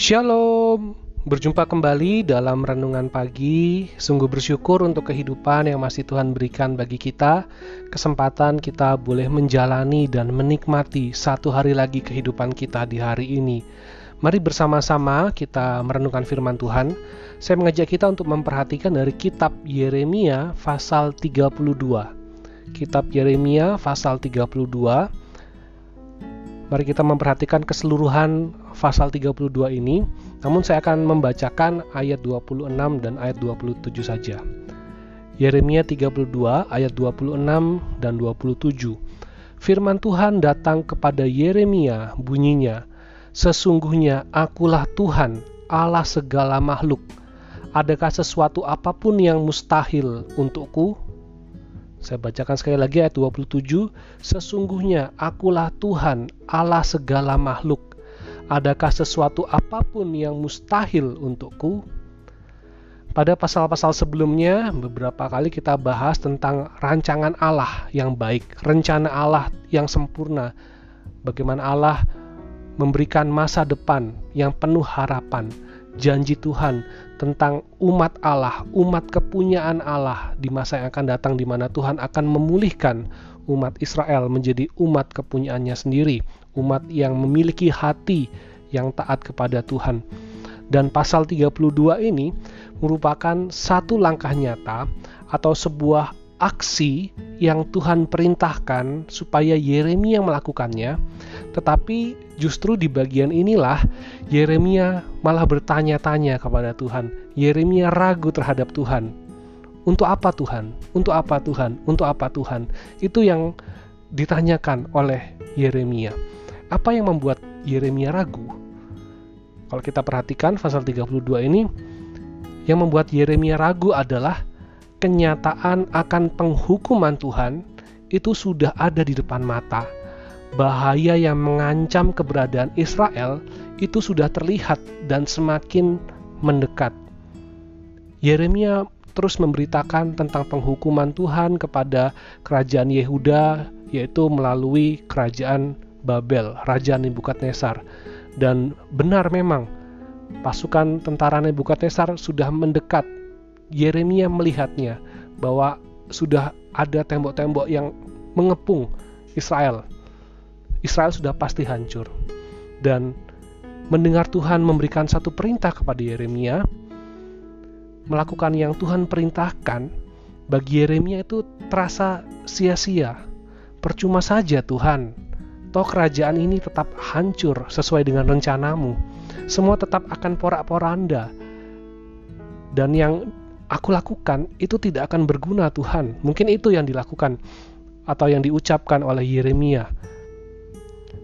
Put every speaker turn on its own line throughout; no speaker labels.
Shalom, berjumpa kembali dalam renungan pagi. Sungguh bersyukur untuk kehidupan yang masih Tuhan berikan bagi kita. Kesempatan kita boleh menjalani dan menikmati satu hari lagi kehidupan kita di hari ini. Mari bersama-sama kita merenungkan firman Tuhan. Saya mengajak kita untuk memperhatikan dari kitab Yeremia pasal 32. Kitab Yeremia pasal 32 Mari kita memperhatikan keseluruhan pasal 32 ini, namun saya akan membacakan ayat 26 dan ayat 27 saja. Yeremia 32 ayat 26 dan 27. Firman Tuhan datang kepada Yeremia bunyinya, Sesungguhnya akulah Tuhan, Allah segala makhluk. Adakah sesuatu apa pun yang mustahil untukku? Saya bacakan sekali lagi ayat 27. Sesungguhnya akulah Tuhan, Allah segala makhluk. Adakah sesuatu apa pun yang mustahil untukku? Pada pasal-pasal sebelumnya, beberapa kali kita bahas tentang rancangan Allah yang baik, rencana Allah yang sempurna, bagaimana Allah memberikan masa depan yang penuh harapan, janji Tuhan tentang umat Allah, umat kepunyaan Allah di masa yang akan datang di mana Tuhan akan memulihkan umat Israel menjadi umat kepunyaannya sendiri, umat yang memiliki hati yang taat kepada Tuhan. Dan pasal 32 ini merupakan satu langkah nyata atau sebuah aksi yang Tuhan perintahkan supaya Yeremia melakukannya, tetapi justru di bagian inilah Yeremia malah bertanya-tanya kepada Tuhan. Yeremia ragu terhadap Tuhan. Untuk apa Tuhan? Untuk apa Tuhan? Untuk apa Tuhan? Itu yang ditanyakan oleh Yeremia. Apa yang membuat Yeremia ragu? Kalau kita perhatikan pasal 32 ini, yang membuat Yeremia ragu adalah kenyataan akan penghukuman Tuhan itu sudah ada di depan mata. Bahaya yang mengancam keberadaan Israel itu sudah terlihat dan semakin mendekat. Yeremia terus memberitakan tentang penghukuman Tuhan kepada kerajaan Yehuda, yaitu melalui kerajaan Babel, Raja Nebukadnezar. Dan benar memang, pasukan tentara Nebukadnezar sudah mendekat Yeremia melihatnya bahwa sudah ada tembok-tembok yang mengepung Israel. Israel sudah pasti hancur. Dan mendengar Tuhan memberikan satu perintah kepada Yeremia, melakukan yang Tuhan perintahkan, bagi Yeremia itu terasa sia-sia. Percuma saja Tuhan, toh kerajaan ini tetap hancur sesuai dengan rencanamu. Semua tetap akan porak-poranda. Dan yang aku lakukan itu tidak akan berguna Tuhan. Mungkin itu yang dilakukan atau yang diucapkan oleh Yeremia.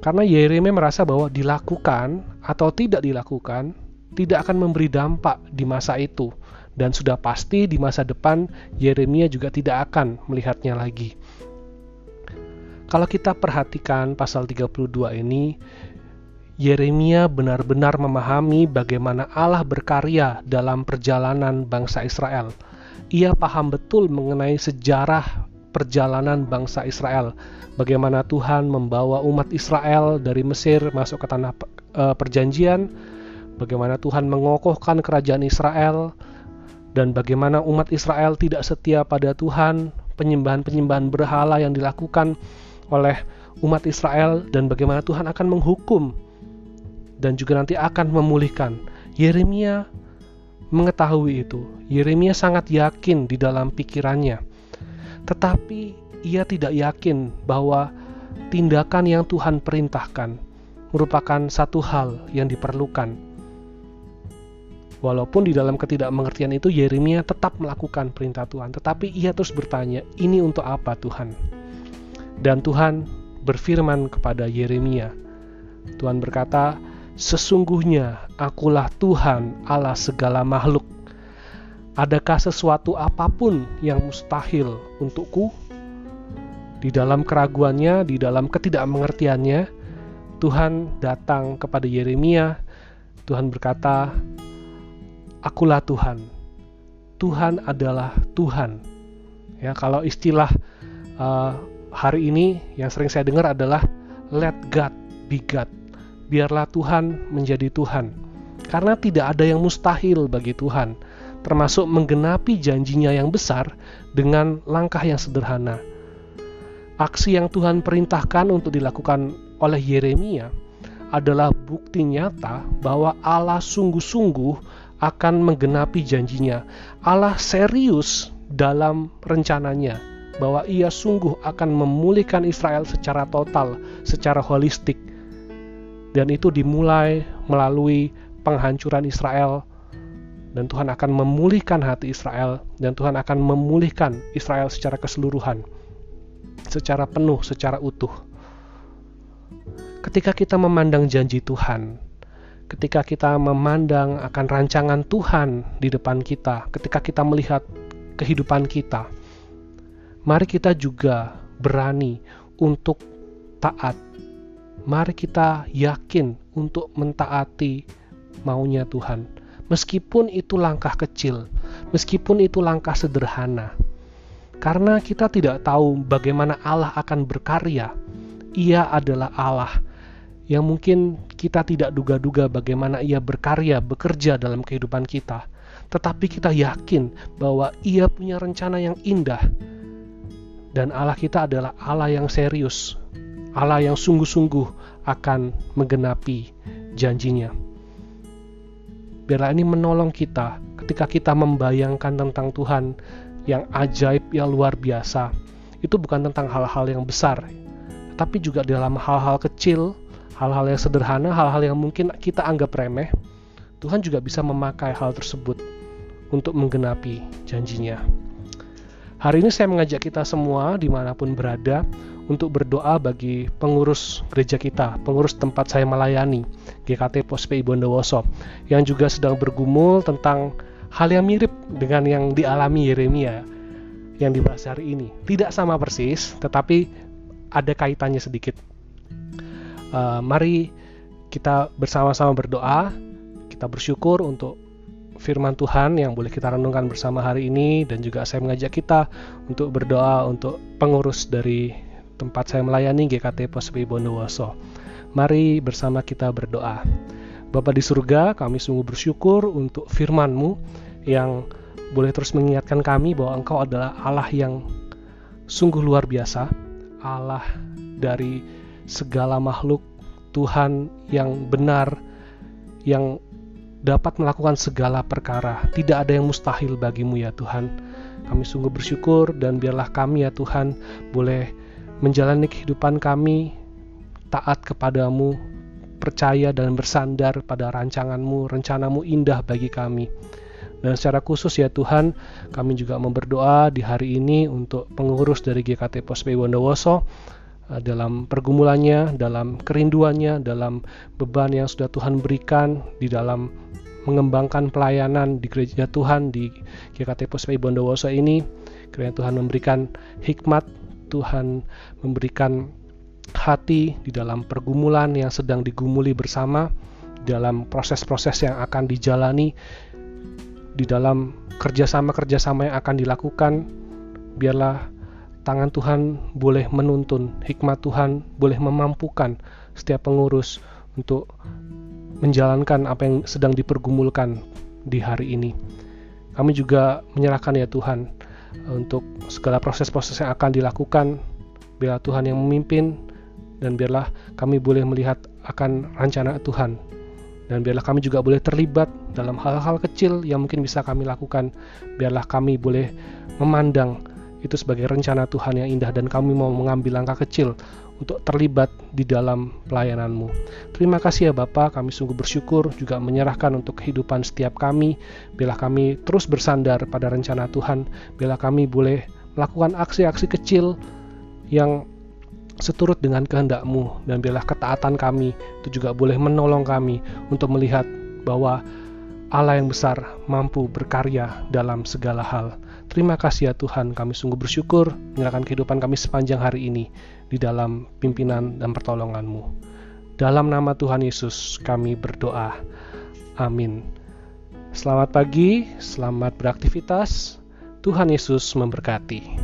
Karena Yeremia merasa bahwa dilakukan atau tidak dilakukan tidak akan memberi dampak di masa itu dan sudah pasti di masa depan Yeremia juga tidak akan melihatnya lagi. Kalau kita perhatikan pasal 32 ini, Yeremia benar-benar memahami bagaimana Allah berkarya dalam perjalanan bangsa Israel. Ia paham betul mengenai sejarah perjalanan bangsa Israel, bagaimana Tuhan membawa umat Israel dari Mesir masuk ke tanah uh, perjanjian, bagaimana Tuhan mengokohkan kerajaan Israel, dan bagaimana umat Israel tidak setia pada Tuhan, penyembahan-penyembahan berhala yang dilakukan oleh umat Israel, dan bagaimana Tuhan akan menghukum dan juga nanti akan memulihkan. Yeremia mengetahui itu. Yeremia sangat yakin di dalam pikirannya. Tetapi ia tidak yakin bahwa tindakan yang Tuhan perintahkan merupakan satu hal yang diperlukan. Walaupun di dalam ketidakmengertian itu Yeremia tetap melakukan perintah Tuhan, tetapi ia terus bertanya, "Ini untuk apa, Tuhan?" Dan Tuhan berfirman kepada Yeremia. Tuhan berkata, Sesungguhnya akulah Tuhan Allah segala makhluk. Adakah sesuatu apa pun yang mustahil untukku? Di dalam keraguannya, di dalam ketidakmengertiannya, Tuhan datang kepada Yeremia. Tuhan berkata, "Akulah Tuhan. Tuhan adalah Tuhan." Ya, kalau istilah uh, hari ini yang sering saya dengar adalah "Let God be God." biarlah Tuhan menjadi Tuhan. Karena tidak ada yang mustahil bagi Tuhan, termasuk menggenapi janjinya yang besar dengan langkah yang sederhana. Aksi yang Tuhan perintahkan untuk dilakukan oleh Yeremia adalah bukti nyata bahwa Allah sungguh-sungguh akan menggenapi janjinya. Allah serius dalam rencananya bahwa ia sungguh akan memulihkan Israel secara total, secara holistik. Dan itu dimulai melalui penghancuran Israel dan Tuhan akan memulihkan hati Israel dan Tuhan akan memulihkan Israel secara keseluruhan, secara penuh, secara utuh. Ketika kita memandang janji Tuhan, ketika kita memandang akan rancangan Tuhan di depan kita, ketika kita melihat kehidupan kita, mari kita juga berani untuk taat. Mari kita yakin untuk mentaati maunya Tuhan. Meskipun itu langkah kecil, meskipun itu langkah sederhana. Karena kita tidak tahu bagaimana Allah akan berkarya. Ia adalah Allah yang mungkin kita tidak duga-duga bagaimana ia berkarya, bekerja dalam kehidupan kita. Tetapi kita yakin bahwa ia punya rencana yang indah dan Allah kita adalah Allah yang serius, Allah yang sungguh-sungguh akan menggenapi janjinya. Biarlah ini menolong kita ketika kita membayangkan tentang Tuhan yang ajaib, yang luar biasa. Itu bukan tentang hal-hal yang besar, tapi juga dalam hal-hal kecil, hal-hal yang sederhana, hal-hal yang mungkin kita anggap remeh, Tuhan juga bisa memakai hal tersebut untuk menggenapi janjinya. Hari ini saya mengajak kita semua di mana pun berada untuk berdoa bagi pengurus gereja kita, pengurus tempat saya melayani, GKT POSPI Bondowoso, yang juga sedang bergumul tentang hal yang mirip dengan yang dialami Yeremia yang dibahas hari ini. Tidak sama persis, tetapi ada kaitannya sedikit. Uh, mari kita bersama-sama berdoa, kita bersyukur untuk firman Tuhan yang boleh kita renungkan bersama hari ini dan juga saya mengajak kita untuk berdoa untuk pengurus dari tempat saya melayani GKT Pospi Bondowoso. Mari bersama kita berdoa. Bapa di surga, kami sungguh bersyukur untuk firman-Mu yang boleh terus mengingatkan kami bahwa Engkau adalah Allah yang sungguh luar biasa, Allah dari segala makhluk, Tuhan yang benar, yang dapat melakukan segala perkara. Tidak ada yang mustahil bagimu ya Tuhan. Kami sungguh bersyukur dan biarlah kami ya Tuhan boleh menjalani kehidupan kami taat kepadamu, percaya dan bersandar pada rancanganmu, rencanamu indah bagi kami. Dan secara khusus ya Tuhan, kami juga memberdoa di hari ini untuk pengurus dari GKT Pospe Bondowoso dalam pergumulannya, dalam kerinduannya, dalam beban yang sudah Tuhan berikan di dalam mengembangkan pelayanan di gereja Tuhan di GKT Puspai Bondowoso ini. Kiranya Tuhan memberikan hikmat, Tuhan memberikan hati di dalam pergumulan yang sedang digumuli bersama, dalam proses-proses yang akan dijalani, di dalam kerjasama-kerjasama yang akan dilakukan. Biarlah tangan Tuhan boleh menuntun, hikmat Tuhan boleh memampukan setiap pengurus untuk menjalankan apa yang sedang dipergumulkan di hari ini. Kami juga menyerahkan ya Tuhan untuk segala proses-proses yang akan dilakukan. Biarlah Tuhan yang memimpin dan biarlah kami boleh melihat akan rencana Tuhan. Dan biarlah kami juga boleh terlibat dalam hal-hal kecil yang mungkin bisa kami lakukan. Biarlah kami boleh memandang itu sebagai rencana Tuhan yang indah dan kami mau mengambil langkah kecil untuk terlibat di dalam pelayananmu. Terima kasih ya Bapak, kami sungguh bersyukur juga menyerahkan untuk kehidupan setiap kami. Bila kami terus bersandar pada rencana Tuhan, bila kami boleh melakukan aksi-aksi kecil yang seturut dengan kehendakmu dan bila ketaatan kami itu juga boleh menolong kami untuk melihat bahwa Allah yang besar mampu berkarya dalam segala hal. Terima kasih ya Tuhan, kami sungguh bersyukur menyerahkan kehidupan kami sepanjang hari ini di dalam pimpinan dan pertolonganmu. Dalam nama Tuhan Yesus kami berdoa. Amin. Selamat pagi, selamat beraktivitas. Tuhan Yesus memberkati.